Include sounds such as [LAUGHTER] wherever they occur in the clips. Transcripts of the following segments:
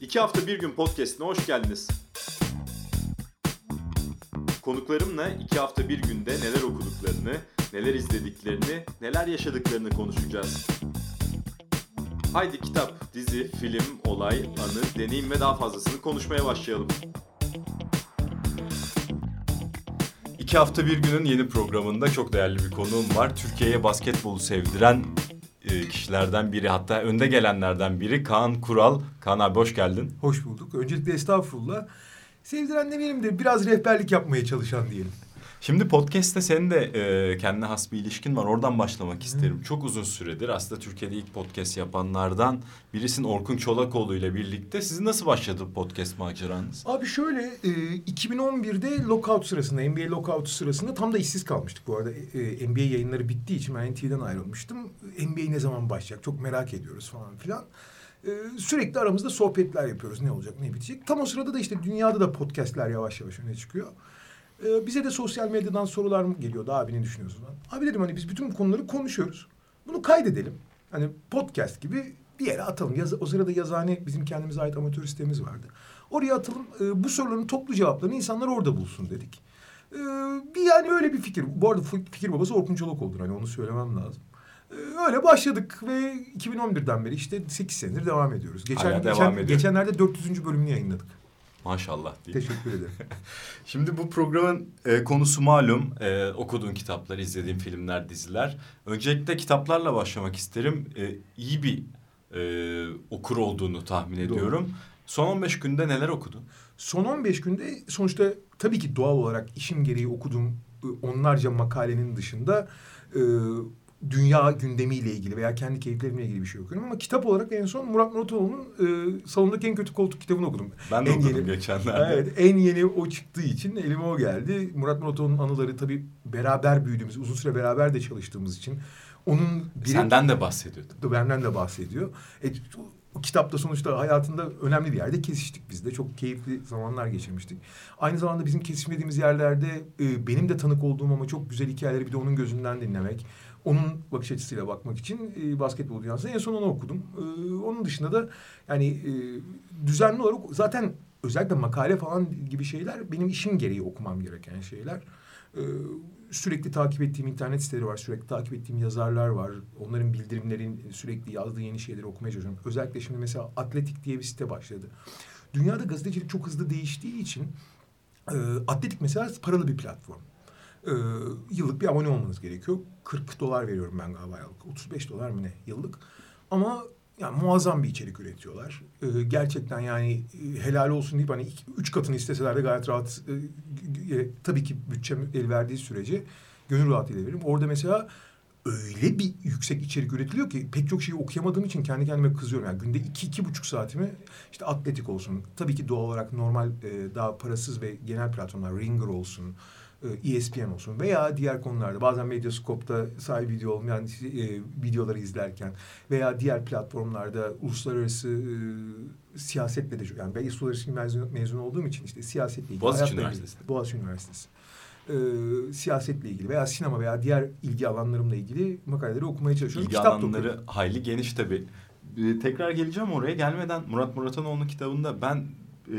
İki hafta bir gün podcastine hoş geldiniz. Konuklarımla iki hafta bir günde neler okuduklarını, neler izlediklerini, neler yaşadıklarını konuşacağız. Haydi kitap, dizi, film, olay, anı, deneyim ve daha fazlasını konuşmaya başlayalım. İki hafta bir günün yeni programında çok değerli bir konuğum var. Türkiye'ye basketbolu sevdiren e, kişilerden biri hatta önde gelenlerden biri Kaan Kural. Kaan abi hoş geldin. Hoş bulduk. Öncelikle estağfurullah. Sevdiren demeyelim de biraz rehberlik yapmaya çalışan diyelim. Şimdi podcast'te senin de e, kendine has bir ilişkin var. Oradan başlamak isterim. Hı. Çok uzun süredir aslında Türkiye'de ilk podcast yapanlardan birisin Orkun Çolakoğlu ile birlikte. Sizin nasıl başladı podcast maceranız? Abi şöyle e, 2011'de lockout sırasında NBA lockout sırasında tam da işsiz kalmıştık bu arada. E, NBA yayınları bittiği için ben NTV'den ayrılmıştım. NBA ne zaman başlayacak çok merak ediyoruz falan filan. Ee, sürekli aramızda sohbetler yapıyoruz. Ne olacak, ne bitecek. Tam o sırada da işte dünyada da podcastler yavaş yavaş öne çıkıyor. Ee, bize de sosyal medyadan sorular mı geliyordu. Abi ne düşünüyorsun? Abi dedim hani biz bütün bu konuları konuşuyoruz. Bunu kaydedelim. Hani podcast gibi bir yere atalım. Yaz, o sırada yazıhane bizim kendimize ait amatör sitemiz vardı. Oraya atalım. E, bu soruların toplu cevaplarını insanlar orada bulsun dedik. E, bir yani öyle bir fikir. Bu arada fikir babası Orkun Çolakoğlu'dur. Hani onu söylemem lazım. E, öyle başladık ve 2011'den beri işte 8 senedir devam ediyoruz. Geçen, Hala geçen, devam ediyor. Geçenlerde 400. bölümünü yayınladık. Maşallah diye. Teşekkür ederim. [LAUGHS] Şimdi bu programın e, konusu malum. E, okuduğun kitaplar, izlediğin filmler, diziler. Öncelikle kitaplarla başlamak isterim. E, iyi bir e, okur olduğunu tahmin Doğru. ediyorum. Son 15 günde neler okudun? Son 15 günde sonuçta tabii ki doğal olarak işim gereği okuduğum e, onlarca makalenin dışında... E, dünya gündemiyle ilgili veya kendi keyiflerimle ilgili bir şey okuyorum. Ama kitap olarak en son Murat Muratoğlu'nun e, salondaki en kötü koltuk kitabını okudum. Ben de en okudum yeni, geçenlerde. Evet en yeni o çıktığı için elime o geldi. Murat Muratoğlu'nun anıları tabii beraber büyüdüğümüz, uzun süre beraber de çalıştığımız için. Onun biri, Senden de bahsediyordu. Benden de bahsediyor. E, o kitapta sonuçta hayatında önemli bir yerde kesiştik biz de. Çok keyifli zamanlar geçirmiştik. Aynı zamanda bizim kesişmediğimiz yerlerde e, benim de tanık olduğum ama çok güzel hikayeleri bir de onun gözünden dinlemek onun bakış açısıyla bakmak için e, basketbol dünyasında en son onu okudum. E, onun dışında da yani e, düzenli olarak zaten özellikle makale falan gibi şeyler benim işim gereği okumam gereken şeyler. E, sürekli takip ettiğim internet siteleri var, sürekli takip ettiğim yazarlar var. Onların bildirimlerin sürekli yazdığı yeni şeyleri okumaya çalışıyorum. Özellikle şimdi mesela Atletik diye bir site başladı. Dünyada gazetecilik çok hızlı değiştiği için e, Atletik mesela paralı bir platform e, yıllık bir abone olmanız gerekiyor. 40 dolar veriyorum ben galiba yıllık. 35 dolar mı ne yıllık. Ama yani muazzam bir içerik üretiyorlar. Ee, gerçekten yani e, helal olsun deyip hani iki, üç katını isteseler de gayet rahat e, e, tabii ki bütçem el verdiği sürece gönül rahatlığıyla veririm. Orada mesela öyle bir yüksek içerik üretiliyor ki pek çok şeyi okuyamadığım için kendi kendime kızıyorum. Yani günde iki, iki buçuk saatimi işte atletik olsun. Tabii ki doğal olarak normal e, daha parasız ve genel platformlar Ringer olsun. ESPN e olsun veya diğer konularda bazen Medyascope'da sahibi video olmayan e, videoları izlerken veya diğer platformlarda uluslararası e, siyasetle de yani ben uluslararası mezun, mezun olduğum için işte siyasetle ilgili. Boğaziçi Üniversitesi. Ilgili, Boğaziçi Üniversitesi. E, siyasetle ilgili veya sinema veya diğer ilgi alanlarımla ilgili makaleleri okumaya çalışıyorum. İlgi Kitap alanları hayli geniş tabii. Ee, tekrar geleceğim oraya. Gelmeden Murat Muratanoğlu'nun kitabında ben e,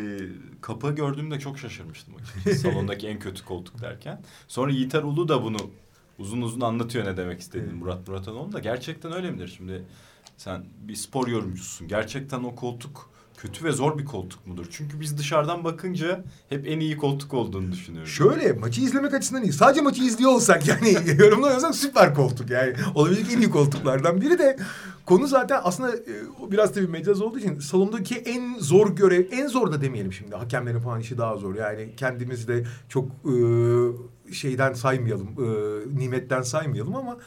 kapı gördüğümde çok şaşırmıştım. [LAUGHS] Salondaki en kötü koltuk derken. Sonra Yiğiter Ulu da bunu uzun uzun anlatıyor ne demek istediğini Murat Muratanoğlu da. Gerçekten öyle midir? Şimdi sen bir spor yorumcusun. Gerçekten o koltuk kötü ve zor bir koltuk mudur? Çünkü biz dışarıdan bakınca hep en iyi koltuk olduğunu düşünüyoruz. Şöyle maçı izlemek açısından iyi. Sadece maçı izliyor olsak yani [LAUGHS] yorumlamıyorsak süper koltuk yani. Olabilecek en iyi koltuklardan biri de konu zaten aslında e, biraz tabii mecaz olduğu için salondaki en zor görev, en zor da demeyelim şimdi. Hakemlerin falan işi daha zor. Yani kendimizi de çok e, şeyden saymayalım, e, nimetten saymayalım ama...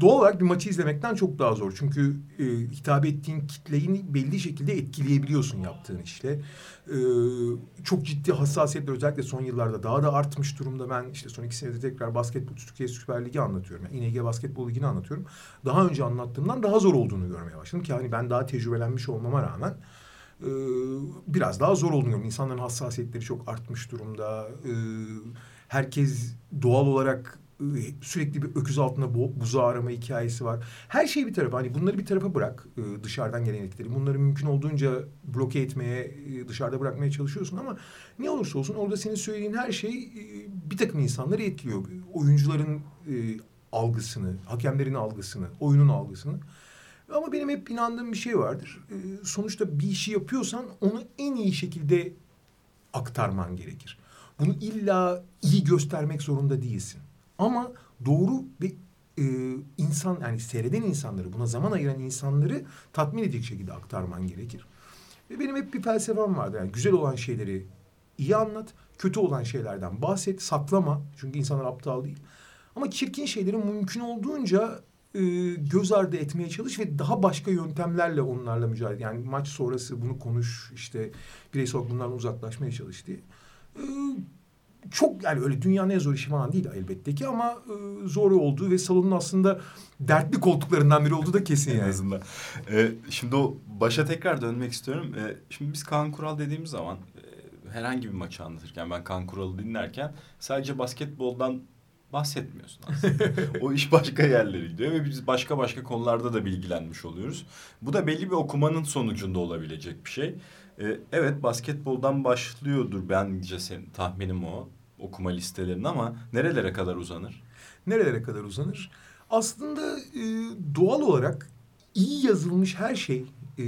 doğal olarak bir maçı izlemekten çok daha zor. Çünkü e, hitap ettiğin kitleyi belli şekilde etkileyebiliyorsun yaptığın işte. E, çok ciddi hassasiyetler özellikle son yıllarda daha da artmış durumda. Ben işte son iki senedir tekrar basketbol Türkiye Süper Ligi anlatıyorum. Yani İNG Basketbol Ligi'ni anlatıyorum. Daha önce anlattığımdan daha zor olduğunu görmeye başladım ki hani ben daha tecrübelenmiş olmama rağmen e, biraz daha zor olduğunu görüyorum. İnsanların hassasiyetleri çok artmış durumda. E, herkes doğal olarak sürekli bir öküz altında buzu arama hikayesi var. Her şey bir tarafa hani bunları bir tarafa bırak e, dışarıdan gelen etkileri. Bunları mümkün olduğunca bloke etmeye, e, dışarıda bırakmaya çalışıyorsun ama ne olursa olsun orada senin söylediğin her şey e, bir takım insanları etkiliyor. Oyuncuların algısını, hakemlerin algısını, oyunun algısını. Ama benim hep inandığım bir şey vardır. sonuçta bir işi yapıyorsan onu en iyi şekilde aktarman gerekir. Bunu illa iyi göstermek zorunda değilsin. Ama doğru bir e, insan yani seyreden insanları buna zaman ayıran insanları tatmin edecek şekilde aktarman gerekir. Ve benim hep bir felsefem vardı. Yani güzel olan şeyleri iyi anlat, kötü olan şeylerden bahset, saklama. Çünkü insanlar aptal değil. Ama çirkin şeyleri mümkün olduğunca e, göz ardı etmeye çalış ve daha başka yöntemlerle onlarla mücadele. Yani maç sonrası bunu konuş, işte bireysel bunlardan uzaklaşmaya çalış diye. E, çok yani öyle dünyanın en zor işi falan değil elbette ki ama e, zor olduğu ve salonun aslında dertli koltuklarından biri olduğu da kesin yani. en azından. Ee, şimdi o başa tekrar dönmek istiyorum. Ee, şimdi biz Kaan Kural dediğimiz zaman e, herhangi bir maçı anlatırken ben Kaan Kural'ı dinlerken sadece basketboldan bahsetmiyorsun aslında. [LAUGHS] o iş başka yerlere gidiyor ve biz başka başka konularda da bilgilenmiş oluyoruz. Bu da belli bir okumanın sonucunda olabilecek bir şey. Ee, evet basketboldan başlıyordur bence senin tahminim o okuma listelerinin ama nerelere kadar uzanır? Nerelere kadar uzanır? Aslında e, doğal olarak iyi yazılmış her şey e,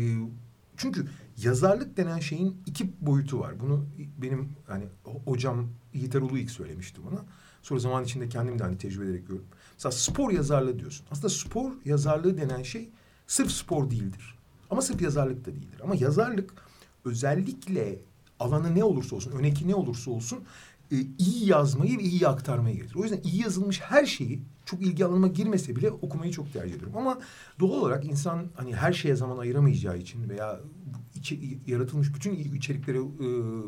çünkü yazarlık denen şeyin iki boyutu var. Bunu benim hani hocam Yiğit Erolu ilk söylemişti bana. Sonra zaman içinde kendim de hani tecrübe ederek gördüm. Mesela spor yazarlığı diyorsun. Aslında spor yazarlığı denen şey sırf spor değildir. Ama sırf yazarlık da değildir. Ama yazarlık özellikle alanı ne olursa olsun, öneki ne olursa olsun e, iyi yazmayı ve iyi aktarmayı getirir. O yüzden iyi yazılmış her şeyi çok ilgi alanıma girmese bile okumayı çok tercih ediyorum. Ama doğal olarak insan hani her şeye zaman ayıramayacağı için veya içi, yaratılmış bütün içeriklere e,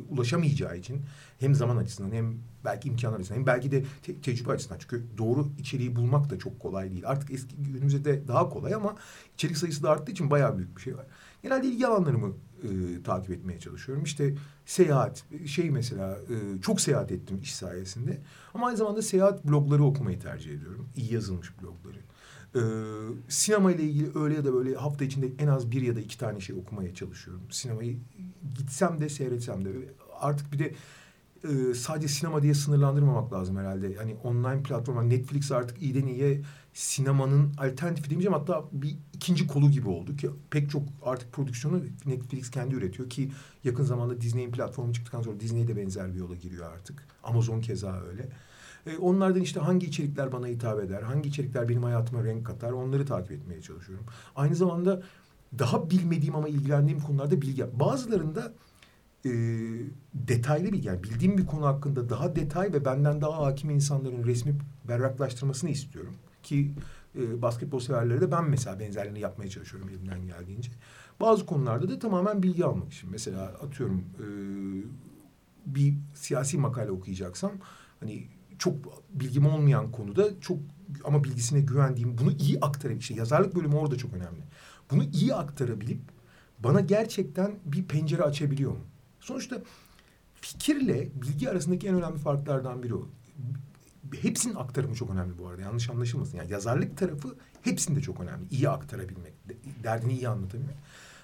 ulaşamayacağı için hem zaman açısından hem belki imkanlar açısından hem belki de te tecrübe açısından çünkü doğru içeriği bulmak da çok kolay değil. Artık eski günümüzde de daha kolay ama içerik sayısı da arttığı için bayağı büyük bir şey var. Genelde ilgi alanlarımı e, takip etmeye çalışıyorum. İşte seyahat, şey mesela e, çok seyahat ettim iş sayesinde. Ama aynı zamanda seyahat blogları okumayı tercih ediyorum. İyi yazılmış blogları. Ee, sinema ile ilgili öyle ya da böyle hafta içinde en az bir ya da iki tane şey okumaya çalışıyorum. Sinemayı gitsem de seyretsem de artık bir de e, sadece sinema diye sınırlandırmamak lazım herhalde. Hani online platformlar Netflix artık iyiden iyiye sinemanın alternatifi demeyeceğim hatta bir ikinci kolu gibi oldu ki pek çok artık prodüksiyonu Netflix kendi üretiyor ki yakın zamanda Disney'in platformu çıktıktan sonra Disney de benzer bir yola giriyor artık. Amazon keza öyle. E, onlardan işte hangi içerikler bana hitap eder, hangi içerikler benim hayatıma renk katar onları takip etmeye çalışıyorum. Aynı zamanda daha bilmediğim ama ilgilendiğim konularda bilgi. Bazılarında e, detaylı bilgi yani bildiğim bir konu hakkında daha detay ve benden daha hakim insanların resmi berraklaştırmasını istiyorum. Ki e, basketbol severleri de ben mesela benzerlerini yapmaya çalışıyorum elimden geldiğince. Bazı konularda da tamamen bilgi almak için. Mesela atıyorum e, bir siyasi makale okuyacaksam hani çok bilgim olmayan konuda çok ama bilgisine güvendiğim bunu iyi aktarabilip işte yazarlık bölümü orada çok önemli. Bunu iyi aktarabilip bana gerçekten bir pencere açabiliyor mu? Sonuçta fikirle bilgi arasındaki en önemli farklardan biri o. Hepsinin aktarımı çok önemli bu arada. Yanlış anlaşılmasın. Yani yazarlık tarafı hepsinde çok önemli. İyi aktarabilmek, derdini iyi anlatabilmek.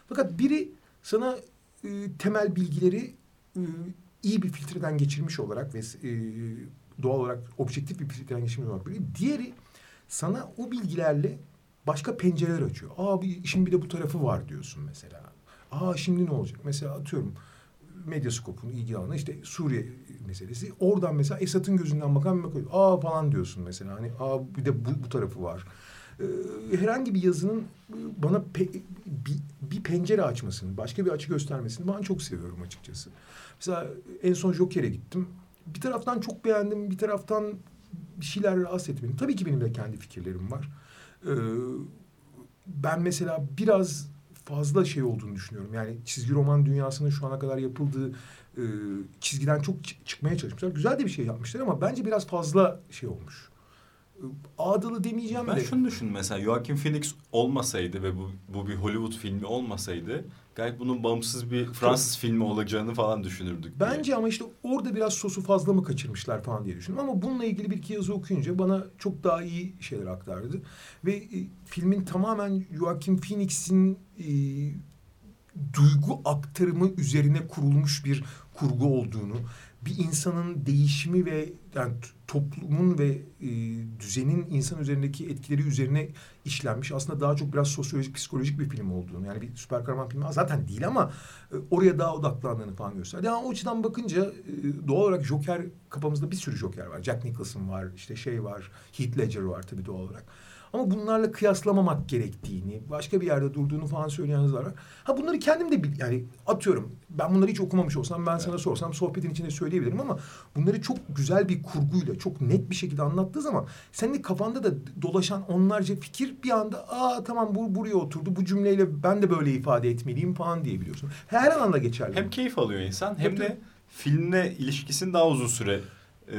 Fakat biri sana e, temel bilgileri e, iyi bir filtreden geçirmiş olarak ve e, doğal olarak objektif bir geçirmiş olarak böyle. Diğeri sana o bilgilerle başka pencereler açıyor. Aa bir işin bir de bu tarafı var diyorsun mesela. Aa şimdi ne olacak? Mesela atıyorum Medyaskop'un ilgi alanı işte Suriye meselesi. Oradan mesela Esat'ın gözünden bakan bir bakıyor. Aa falan diyorsun mesela. Hani aa bir de bu, bu tarafı var. Ee, herhangi bir yazının bana pe, bir, bir pencere açmasını, başka bir açı göstermesini ben çok seviyorum açıkçası. Mesela en son Joker'e gittim. Bir taraftan çok beğendim, bir taraftan bir şeyler rahatsız etti beni. Tabii ki benim de kendi fikirlerim var. Ee, ben mesela biraz fazla şey olduğunu düşünüyorum. Yani çizgi roman dünyasının şu ana kadar yapıldığı e, çizgiden çok çıkmaya çalışmışlar. Güzel de bir şey yapmışlar ama bence biraz fazla şey olmuş. E, Ağdalı demeyeceğim ben de. Ben şunu düşün mesela Joaquin Phoenix olmasaydı ve bu, bu bir Hollywood filmi olmasaydı Gayet bunun bağımsız bir Fransız filmi olacağını falan düşünürdük. Bence diye. ama işte orada biraz sosu fazla mı kaçırmışlar falan diye düşündüm. Ama bununla ilgili bir iki yazı okuyunca bana çok daha iyi şeyler aktardı. Ve e, filmin tamamen Joaquin Phoenix'in e, duygu aktarımı üzerine kurulmuş bir kurgu olduğunu, bir insanın değişimi ve yani toplumun ve e, düzenin insan üzerindeki etkileri üzerine işlenmiş. Aslında daha çok biraz sosyolojik, psikolojik bir film olduğunu. Yani bir süper kahraman filmi zaten değil ama e, oraya daha odaklandığını falan gösterdi. Yani o açıdan bakınca e, doğal olarak Joker kafamızda bir sürü Joker var. Jack Nicholson var, işte şey var, Heath Ledger var tabii doğal olarak. Ama bunlarla kıyaslamamak gerektiğini, başka bir yerde durduğunu falan söyleyen yazılar var. Ha bunları kendim de bil, yani atıyorum. Ben bunları hiç okumamış olsam ben sana sorsam sohbetin içinde söyleyebilirim ama bunları çok güzel bir kurguyla, çok net bir şekilde anlattığı zaman senin kafanda da dolaşan onlarca fikir bir anda aa tamam bu buraya oturdu. Bu cümleyle ben de böyle ifade etmeliyim falan diyebiliyorsun. Her alanda geçerli. Hem keyif alıyor insan hem Tabii, de filmle ilişkisini daha uzun süre e,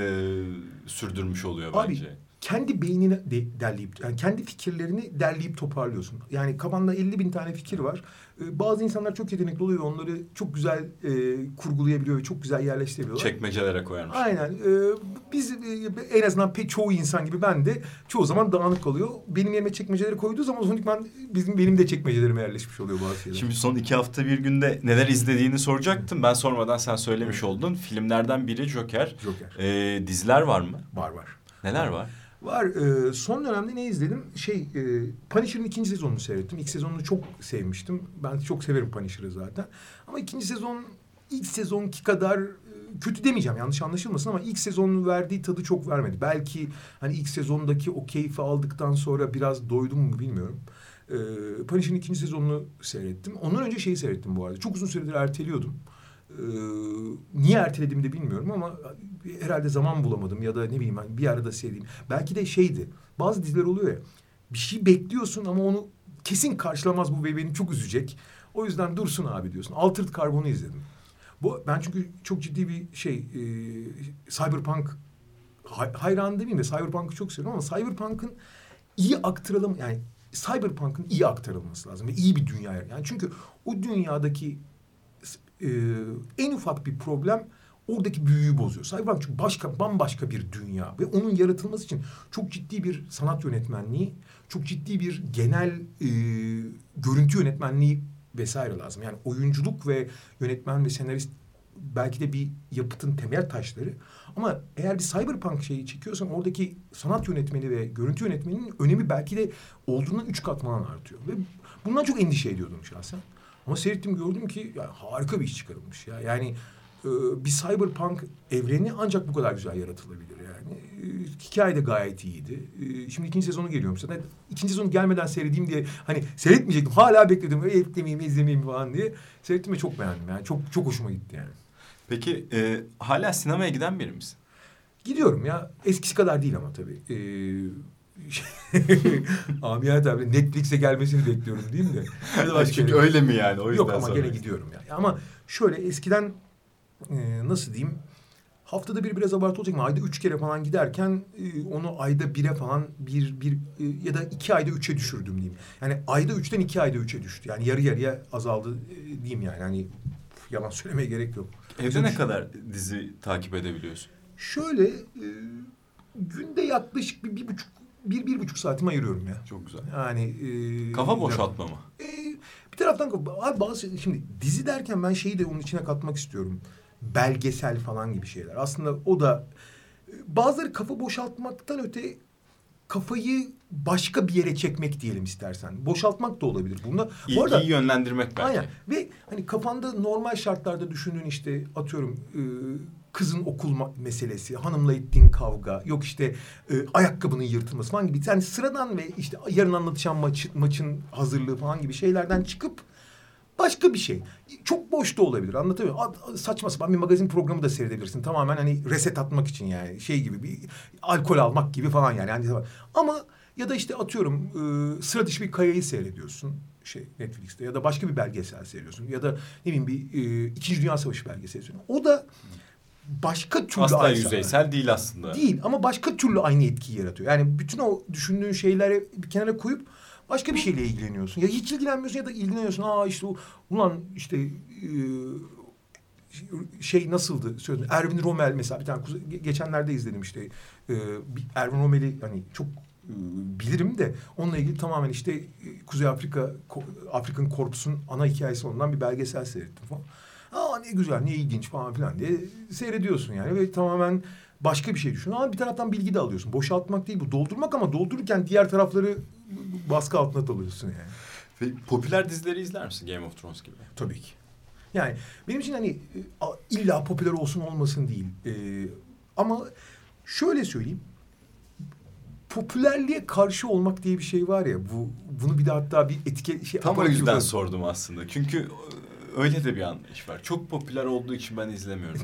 sürdürmüş oluyor Abi, bence. Kendi beynini de derleyip, yani kendi fikirlerini derleyip toparlıyorsun. Yani kafanda 50 bin tane fikir var. Ee, bazı insanlar çok yetenekli oluyor ve onları çok güzel e, kurgulayabiliyor ve çok güzel yerleştirebiliyorlar. Çekmecelere koyarmış. Aynen. Ee, biz e, en azından pek çoğu insan gibi ben de çoğu zaman dağınık kalıyor. Benim yerime çekmeceleri koyduğu zaman otomatikman bizim benim de çekmecelerime yerleşmiş oluyor bazı şeyler. Şimdi son iki hafta bir günde neler izlediğini soracaktım. Ben sormadan sen söylemiş oldun. Filmlerden biri Joker. Joker. E, diziler var mı? Var var. Neler var? Var. Ee, son dönemde ne izledim? Şey, e, Punisher'ın ikinci sezonunu seyrettim. İlk sezonunu çok sevmiştim. Ben çok severim Punisher'ı zaten. Ama ikinci sezon ilk sezonki kadar e, kötü demeyeceğim yanlış anlaşılmasın ama ilk sezonun verdiği tadı çok vermedi. Belki hani ilk sezondaki o keyfi aldıktan sonra biraz doydum mu bilmiyorum. Ee, Punisher'ın ikinci sezonunu seyrettim. Ondan önce şeyi seyrettim bu arada. Çok uzun süredir erteliyordum. Ee, niye ertelediğimi de bilmiyorum ama herhalde zaman bulamadım ya da ne bileyim hani bir arada seyredeyim. Belki de şeydi. Bazı diziler oluyor ya. Bir şey bekliyorsun ama onu kesin karşılamaz bu ve beni çok üzecek. O yüzden dursun abi diyorsun. Altered Carbon'u izledim. Bu ben çünkü çok ciddi bir şey e, Cyberpunk hay, hayran demeyeyim de Cyberpunk'ı çok seviyorum ama Cyberpunk'ın iyi aktarılım yani Cyberpunk'ın iyi aktarılması lazım ve iyi bir dünyaya. Yani çünkü o dünyadaki e, en ufak bir problem oradaki büyüyü bozuyor. Cyberpunk çünkü başka bambaşka bir dünya ve onun yaratılması için çok ciddi bir sanat yönetmenliği, çok ciddi bir genel e, görüntü yönetmenliği vesaire lazım. Yani oyunculuk ve yönetmen ve senarist belki de bir yapıtın temel taşları. Ama eğer bir cyberpunk şeyi çekiyorsan oradaki sanat yönetmeni ve görüntü yönetmeninin önemi belki de olduğundan üç kat falan artıyor. Ve bundan çok endişe ediyordum şahsen. Ama seyrettim gördüm ki ya, harika bir iş çıkarılmış ya. Yani e, bir cyberpunk evreni ancak bu kadar güzel yaratılabilir yani. E, hikaye de gayet iyiydi. E, şimdi ikinci sezonu geliyorum zaten. İkinci sezonu gelmeden seyredeyim diye hani seyretmeyecektim. Hala bekledim. E, eklemeyeyim, izlemeyeyim falan diye. Seyrettim ve çok beğendim yani. Çok çok hoşuma gitti yani. Peki e, hala sinemaya giden biri misin? Gidiyorum ya. Eskisi kadar değil ama tabii. Ee, [LAUGHS] Amiyane tabii Netflix'e gelmesini bekliyorum değil mi de? Ya da Çünkü öyle mi yani? O yüzden Yok ama gene gidiyorum yani. Ama şöyle eskiden e, nasıl diyeyim? Haftada bir biraz abartı olacak ama ayda üç kere falan giderken e, onu ayda bire falan bir, bir e, ya da iki ayda üçe düşürdüm diyeyim. Yani ayda üçten iki ayda üçe düştü. Yani yarı yarıya azaldı e, diyeyim yani. Hani pf, yalan söylemeye gerek yok. Evde ne kadar dizi takip edebiliyorsun? Şöyle e, günde yaklaşık bir, bir buçuk bir, bir buçuk saatimi ayırıyorum ya. Çok güzel. Yani e, Kafa boşaltma mı? e, bir taraftan abi bazı şimdi dizi derken ben şeyi de onun içine katmak istiyorum. Belgesel falan gibi şeyler. Aslında o da e, bazıları kafa boşaltmaktan öte kafayı başka bir yere çekmek diyelim istersen. Boşaltmak da olabilir. Bunda bu arada İlgiyi yönlendirmek belki. Aynen. Ve hani kafanda normal şartlarda düşündüğün işte atıyorum e, kızın okul meselesi, hanımla ettiğin kavga, yok işte e, ayakkabının yırtılması falan gibi. Yani sıradan ve işte yarın anlatacağım maç, maçın hazırlığı falan gibi şeylerden çıkıp başka bir şey. Çok boş da olabilir anlatabiliyor muyum? Saçma sapan bir magazin programı da seyredebilirsin. Tamamen hani reset atmak için yani şey gibi bir alkol almak gibi falan yani. yani ama ya da işte atıyorum e, sıra dışı bir kayayı seyrediyorsun şey Netflix'te ya da başka bir belgesel seyrediyorsun ya da ne bileyim bir e, İkinci Dünya Savaşı belgeseli seyrediyorsun. O da başka türlü Asla aynı- yüzeysel değil aslında. Değil ama başka türlü aynı etkiyi yaratıyor. Yani bütün o düşündüğün şeyleri bir kenara koyup Başka bir şeyle ilgileniyorsun. Ya hiç ilgilenmiyorsun ya da ilgileniyorsun. Aa işte o, ulan işte e, şey nasıldı söyledim. Erwin Rommel mesela bir tane geçenlerde izledim işte. E, Erwin Rommel'i hani çok e, bilirim de onunla ilgili tamamen işte e, Kuzey Afrika Afrikan Korpusu'nun ana hikayesi ondan bir belgesel seyrettim falan. Aa ne güzel ne ilginç falan filan diye seyrediyorsun yani ve tamamen başka bir şey düşün. Ama bir taraftan bilgi de alıyorsun. Boşaltmak değil bu doldurmak ama doldururken diğer tarafları baskı altına alıyorsun yani. Ve popüler dizileri izler misin Game of Thrones gibi? Tabii ki. Yani benim için hani e, illa popüler olsun olmasın değil. Ee, ama şöyle söyleyeyim. Popülerliğe karşı olmak diye bir şey var ya. Bu bunu bir de hatta bir etiket şey Tam o yüzden sordum aslında. Çünkü e, öyle de bir anlayış var. Çok popüler olduğu için ben izlemiyorum.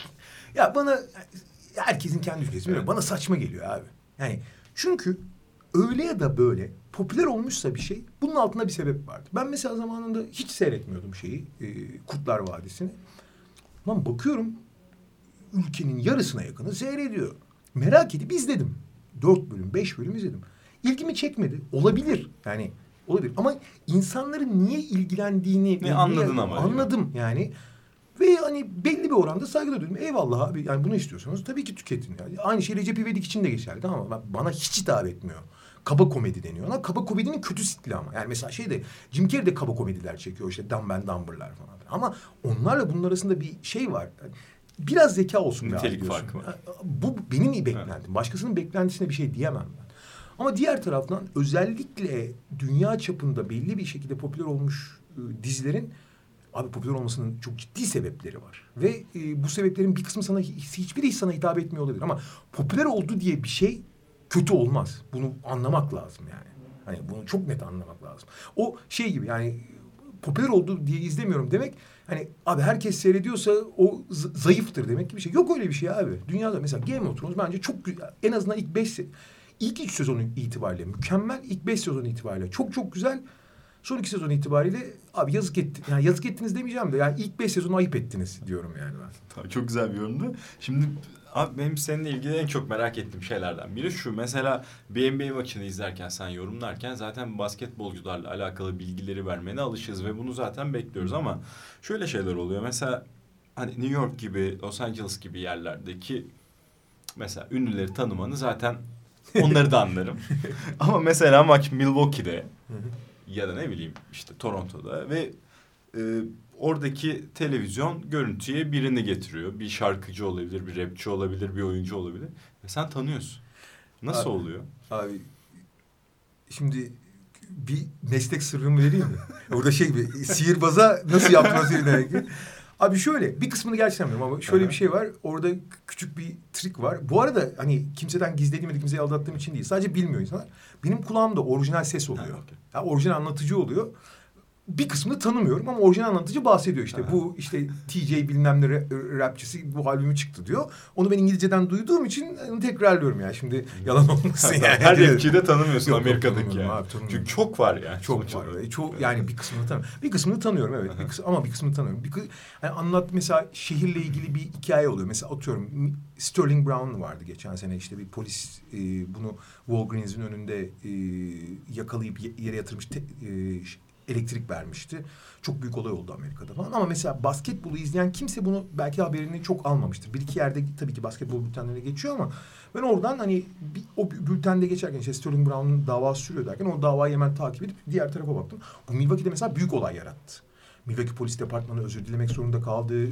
[LAUGHS] ya bana herkesin kendi ülkesi. Evet. Bana saçma geliyor abi. Yani çünkü öyle ya da böyle popüler olmuşsa bir şey bunun altında bir sebep vardı. Ben mesela zamanında hiç seyretmiyordum şeyi e, Kurtlar Vadisi'ni. Lan bakıyorum ülkenin yarısına yakını seyrediyor. Merak edip izledim. Dört bölüm, beş bölüm izledim. İlgimi çekmedi. Olabilir. Yani olabilir. Ama insanların niye ilgilendiğini... Ne anladın ama. Anladım yani. Ve hani belli bir oranda saygı duydum. Eyvallah abi yani bunu istiyorsanız tabii ki tüketin. Yani aynı şey Recep İvedik için de geçerli ama bana hiç hitap etmiyor. Kaba komedi deniyor ona. Kaba komedinin kötü stili ama. Yani mesela şey de Jim Carrey de kaba komediler çekiyor işte Dumb and Dumber'lar falan. Ama onlarla bunun arasında bir şey var. Biraz zeka olsun. Nitelik farkı var. Bu benim beklentim. Başkasının beklentisine bir şey diyemem ben. Ama diğer taraftan özellikle dünya çapında belli bir şekilde popüler olmuş ıı, dizilerin Abi popüler olmasının çok ciddi sebepleri var. Ve e, bu sebeplerin bir kısmı sana hiçbiri sana hitap etmiyor olabilir ama popüler oldu diye bir şey kötü olmaz. Bunu anlamak lazım yani. Hani bunu çok net anlamak lazım. O şey gibi yani popüler oldu diye izlemiyorum demek hani abi herkes seyrediyorsa o zayıftır demek gibi bir şey. Yok öyle bir şey abi. Dünyada mesela Game of Thrones bence çok en azından ilk beş ilk üç sezonu itibariyle mükemmel. ilk beş sezonu itibariyle çok çok güzel. Son iki sezon itibariyle abi yazık etti. Yani yazık ettiniz demeyeceğim de yani ilk beş sezonu ayıp ettiniz diyorum yani ben. Tabii çok güzel bir yorumdu. Şimdi abi benim seninle ilgili en çok merak ettiğim şeylerden biri şu. Mesela bir NBA maçını izlerken sen yorumlarken zaten basketbolcularla alakalı bilgileri vermene alışız ve bunu zaten bekliyoruz ama şöyle şeyler oluyor. Mesela hani New York gibi, Los Angeles gibi yerlerdeki mesela ünlüleri tanımanı zaten [LAUGHS] onları da anlarım. [LAUGHS] ama mesela maç Milwaukee'de ya da ne bileyim işte Toronto'da ve e, oradaki televizyon görüntüye birini getiriyor. Bir şarkıcı olabilir, bir rapçi olabilir, bir oyuncu olabilir. Ve sen tanıyorsun. Nasıl abi, oluyor? Abi şimdi bir meslek sırrımı vereyim mi? [LAUGHS] Orada şey gibi sihirbaza nasıl yaptın o? Abi şöyle bir kısmını gerçekten bilmiyorum ama şöyle bir şey var. Orada küçük bir trik var. Bu arada hani kimseden gizlediğim ya kimseyi aldattığım için değil. Sadece bilmiyor insanlar. Benim kulağımda orijinal ses oluyor. Ha, okay. yani orijinal anlatıcı oluyor bir kısmını tanımıyorum ama orijinal anlatıcı bahsediyor işte. Ha. Bu işte TJ bilmem ne rapçisi bu albümü çıktı diyor. Onu ben İngilizceden duyduğum için tekrarlıyorum yani. Şimdi yalan olmasın yani. Her rapçiyi de tanımıyorsun Yok, Amerika'daki yani. Abi, Çünkü çok var yani. Çok var. Olarak. Çok yani bir kısmını tanıyorum. Bir kısmını tanıyorum evet. bir kısmı, ama bir kısmını tanıyorum. Bir, yani anlat mesela şehirle ilgili bir hikaye oluyor. Mesela atıyorum Sterling Brown vardı geçen sene işte bir polis e, bunu Walgreens'in önünde e, yakalayıp yere yatırmış te, e, elektrik vermişti. Çok büyük olay oldu Amerika'da falan. Ama mesela basketbolu izleyen kimse bunu belki haberini çok almamıştır. Bir iki yerde tabii ki basketbol bültenlerine geçiyor ama ben oradan hani bir, o bültende geçerken işte Sterling Brown'un davası sürüyor derken o davayı hemen takip edip diğer tarafa baktım. Bu Milwaukee'de mesela büyük olay yarattı. Milwaukee Polis Departmanı özür dilemek zorunda kaldı. Ee,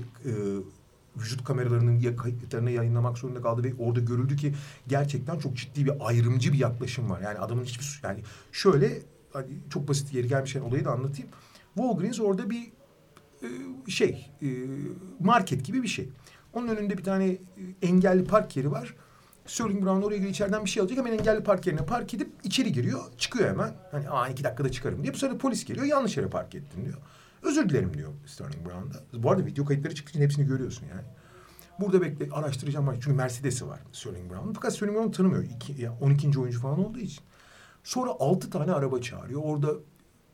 vücut kameralarının kayıtlarını yayınlamak zorunda kaldı ve orada görüldü ki gerçekten çok ciddi bir ayrımcı bir yaklaşım var. Yani adamın hiçbir yani şöyle hani çok basit yeri gelmişken olayı da anlatayım. Walgreens orada bir e, şey e, market gibi bir şey. Onun önünde bir tane e, engelli park yeri var. Sterling Brown oraya giriyor içeriden bir şey alacak hemen engelli park yerine park edip içeri giriyor çıkıyor hemen. Hani aa iki dakikada çıkarım diye. Bu sırada polis geliyor yanlış yere park ettin diyor. Özür dilerim diyor Sterling Brown'da. Bu arada video kayıtları çıktığı için hepsini görüyorsun yani. Burada bekle araştıracağım çünkü Mercedes'i var Sterling Brown'un. Fakat Sterling Brown tanımıyor. İki, ya 12. oyuncu falan olduğu için. Sonra altı tane araba çağırıyor. Orada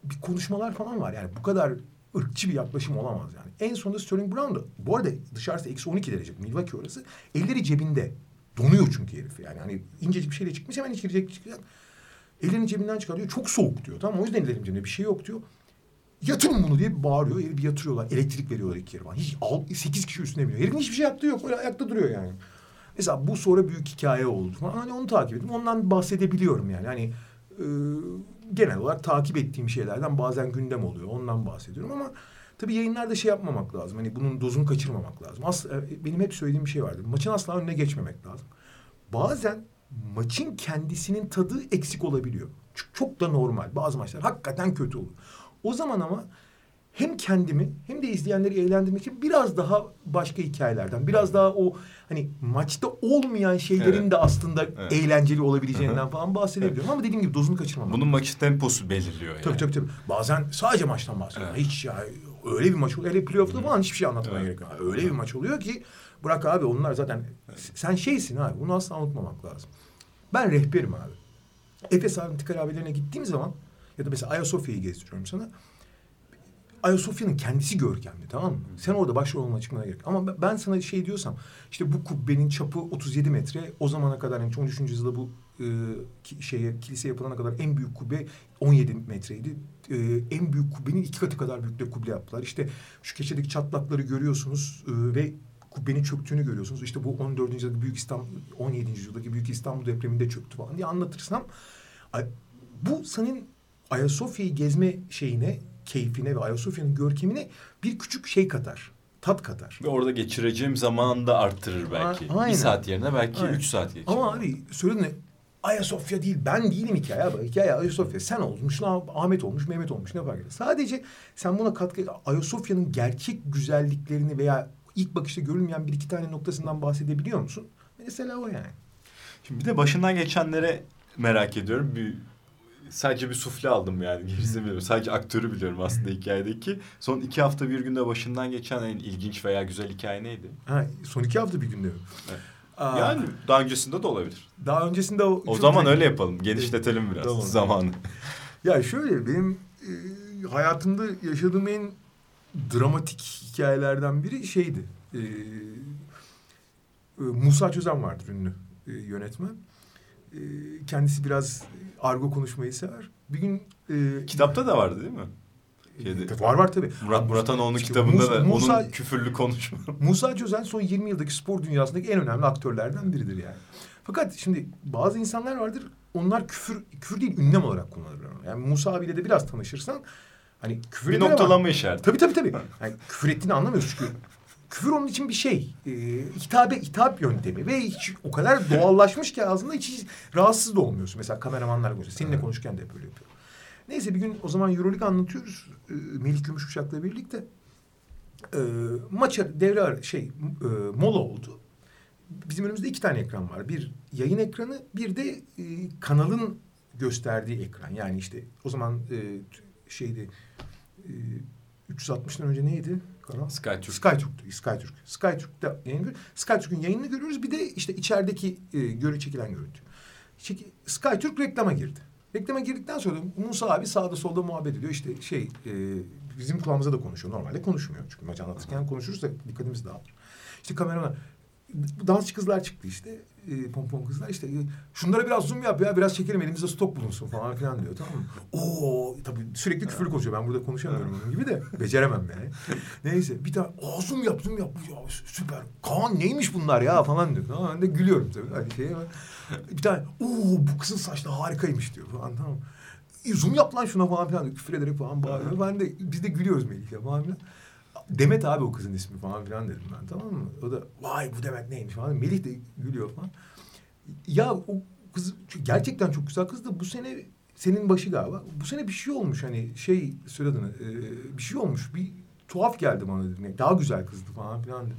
bir konuşmalar falan var. Yani bu kadar ırkçı bir yaklaşım olamaz yani. En sonunda Sterling Brown da bu arada dışarısı eksi 12 derece Milwaukee orası. Elleri cebinde. Donuyor çünkü herif yani. Hani incecik bir şeyle çıkmış hemen içeri çıkacak. Ellerini cebinden çıkarıyor. Çok soğuk diyor. Tamam o yüzden ellerim cebinde bir şey yok diyor. Yatırın bunu diye bağırıyor. Herifi yatırıyorlar. Elektrik veriyorlar iki kere. Hiç, alt, sekiz kişi üstüne biniyor. Herifin hiçbir şey yaptığı yok. Öyle ayakta duruyor yani. Mesela bu sonra büyük hikaye oldu. Hani onu takip ettim. Ondan bahsedebiliyorum yani. Hani e, genel olarak takip ettiğim şeylerden bazen gündem oluyor. Ondan bahsediyorum ama tabii yayınlarda şey yapmamak lazım. Hani bunun dozunu kaçırmamak lazım. As, e, benim hep söylediğim bir şey vardır. Maçın asla önüne geçmemek lazım. Bazen maçın kendisinin tadı eksik olabiliyor. Çok, çok da normal. Bazı maçlar hakikaten kötü olur. O zaman ama hem kendimi hem de izleyenleri eğlendirmek için biraz daha başka hikayelerden, biraz daha o hani maçta olmayan şeylerin Evet. de aslında Evet. eğlenceli olabileceğinden falan bahsedebiliyorum ama dediğim gibi dozunu kaçırmamak. Bunun maç temposu belirliyor yani. Tabii tabii tabii. Bazen sadece maçtan bahsediyorum. Evet. Hiç ya öyle bir maç oluyor. Hele playoff'ta falan hiçbir şey anlatmaya Evet. gerek yok. Öyle bir maç oluyor ki bırak abi onlar zaten sen şeysin abi. Bunu asla unutmamak lazım. Ben rehberim abi. Efes Antik abilerine gittiğim zaman ya da mesela Ayasofya'yı gezdiriyorum sana. Ayasofya'nın kendisi görkemli tamam mı? Sen orada başrol olmaya çıkmana gerek. Ama ben- sana şey diyorsam işte bu kubbenin çapı 37 metre. O zamana kadar yani 13. yüzyılda bu e, şeye kilise yapılana kadar en büyük kubbe 17 metreydi. E, en büyük kubbenin iki katı kadar büyük de kubbe yaptılar. İşte şu keçedeki çatlakları görüyorsunuz e, ve kubbenin çöktüğünü görüyorsunuz. İşte bu 14. yüzyıldaki büyük İstanbul 17. yüzyıldaki büyük İstanbul depreminde çöktü falan diye anlatırsam bu senin Ayasofya'yı gezme şeyine, keyfine ve Ayasofya'nın görkemine bir küçük şey katar. Tat katar. Ve orada geçireceğim zamanı da arttırır belki. A- aynen. Bir saat yerine belki Aynen. üç saat geçirir. Ama abi söylediğin ne? Ayasofya değil. Ben değilim hikaye abi. Hikaye Ayasofya. Sen olmuş, Ahmet olmuş, Mehmet olmuş. Ne fark eder? Sadece sen buna katkı... Ayasofya'nın gerçek güzelliklerini veya ilk bakışta görülmeyen bir iki tane noktasından bahsedebiliyor musun? Mesela o yani. Şimdi bir de başından geçenlere merak ediyorum. Bir, sadece bir sufle aldım yani. Gerisini bilmiyorum. Sadece aktörü biliyorum aslında hikayedeki. Son iki hafta bir günde başından geçen en ilginç veya güzel hikaye neydi? Ha, son iki hafta bir günde mi? Evet. Aa, Yani daha öncesinde de olabilir. daha öncesinde o... O zaman öyle yapalım. Genişletelim biraz Tamam. zamanı. [LAUGHS] Ya şöyle benim e, hayatımda yaşadığım en dramatik hikayelerden biri şeydi. E, e, Musa Çözen vardır ünlü e, yönetmen. E, kendisi biraz argo konuşmayı sever. Bir gün e, Kitapta da vardı değil mi? Şeyde- var var tabii. Murat Muratanoğlu İşte kitabında Musa- da Musa- onun küfürlü konuşma. [LAUGHS] Musa Çözen son 20 yıldaki spor dünyasındaki en önemli aktörlerden biridir yani. Fakat şimdi bazı insanlar vardır onlar küfür küfür değil ünlem olarak kullanırlar onu. Yani Musa abiyle de biraz tanışırsan hani küfür bir eder ama- noktalama işareti. Tabii tabii tabii. Yani küfür ettiğini anlamıyoruz çünkü küfür onun için bir şey. E, hitabe, hitap yöntemi ve hiç o kadar doğallaşmış ki ağzında hiç, hiç rahatsız da olmuyorsun. Mesela kameramanlar konuşuyor. Seninle konuşurken de hep öyle yapıyor. Neyse bir gün o zaman Euroleague anlatıyoruz. E, Melih Gümüşkuşak'la birlikte. E, maça devre şey e, mola oldu. Bizim önümüzde iki tane ekran var. Bir yayın ekranı, bir de e, kanalın gösterdiği ekran. Yani işte o zaman e, şeydi e, 360'dan önce neydi kanal? Skytürk. Skytürk'tü. Skytürk. Skytürk'te yayın gör- Skytürk'ün yayınını görüyoruz. Bir de işte içerideki e, görü çekilen görüntü. Çeki, Skytürk reklama girdi. Reklama girdikten sonra Musa abi sağda solda muhabbet ediyor. İşte şey e, bizim kulağımıza da konuşuyor. Normalde konuşmuyor. Çünkü maç anlatırken konuşursa dikkatimiz dağılır. İşte kameraman dansçı kızlar çıktı işte. E, pompon kızlar işte. e, şunlara biraz zoom yap ya biraz çekelim elimizde stok bulunsun falan filan diyor tamam mı? Oo tabii sürekli küfür konuşuyor. Ben burada konuşamıyorum onun gibi de beceremem yani. Neyse bir tane aa zoom yap zoom yap. Ya süper. Kaan neymiş bunlar ya falan diyor. Tamam, ben de gülüyorum tabii. Hani ben. Bir tane oo bu kızın saçları harikaymış diyor falan tamam? E, zoom yap lan şuna falan filan diyor. Küfür ederek falan bağırıyor. Ben de biz de gülüyoruz Melih'le falan filan. Demet abi o kızın ismi falan filan dedim ben tamam mı? O da vay bu Demet neymiş falan. Melih de gülüyor falan. Ya o kız gerçekten çok güzel kız da bu sene senin başı galiba. Bu sene bir şey olmuş hani şey söyle adını e, bir şey olmuş. Bir tuhaf geldi bana dedim. Daha güzel kızdı falan filan dedim.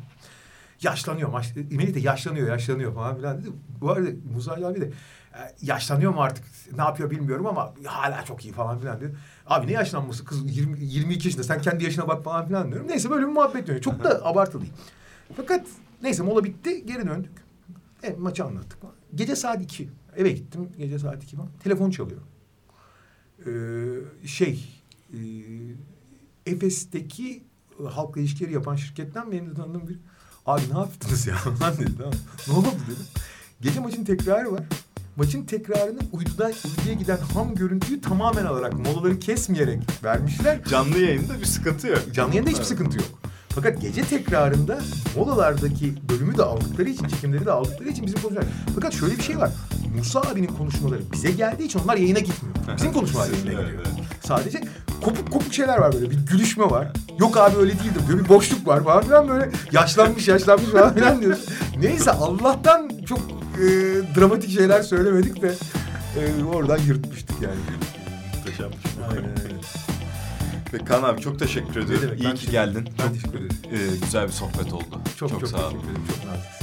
Yaşlanıyor. Maş, Melih de yaşlanıyor, yaşlanıyor falan filan dedi. Bu arada Musa Ali abi de e, yaşlanıyor mu artık ne yapıyor bilmiyorum ama hala çok iyi falan filan diyor. Abi ne yaşlanması kız 20, 22 yaşında sen kendi yaşına bak falan filan diyorum. Neyse böyle bir muhabbet dönüyor. Çok da abartılı değil. Fakat neyse mola bitti geri döndük. E, maçı anlattık. Gece saat 2. Eve gittim gece saat 2 falan. Telefon çalıyor. Ee, şey e, Efes'teki halkla ilişkileri yapan şirketten benim de tanıdığım bir abi ne yaptınız ya [LAUGHS] falan dedi tamam. Ne oldu dedim. Gece maçın tekrarı var. maçın tekrarını uydudan uyduya giden ham görüntüyü tamamen alarak molaları kesmeyerek vermişler. Canlı yayında bir sıkıntı yok. Canlı yayında hiçbir sıkıntı yok. Fakat gece tekrarında molalardaki bölümü de aldıkları için, çekimleri de aldıkları için bizim konuşmalar. Fakat şöyle bir şey var. Musa abinin konuşmaları bize geldiği için onlar yayına gitmiyor. Bizim konuşmalar yayına gidiyor. Sadece kopuk kopuk şeyler var böyle. Bir gülüşme var. Yok abi öyle değildir. Böyle bir boşluk var falan filan böyle yaşlanmış yaşlanmış falan filan diyorsun. Neyse Allah'tan çok e, dramatik şeyler söylemedik de e, oradan yırtmıştık yani. Muhteşem. Aynen öyle. Ve Kaan abi çok teşekkür ediyorum. demek, İyi ki geldin. Ben Çok teşekkür ederim. e, güzel bir sohbet oldu. Çok çok, sağ ol. teşekkür ederim. Çok nazik.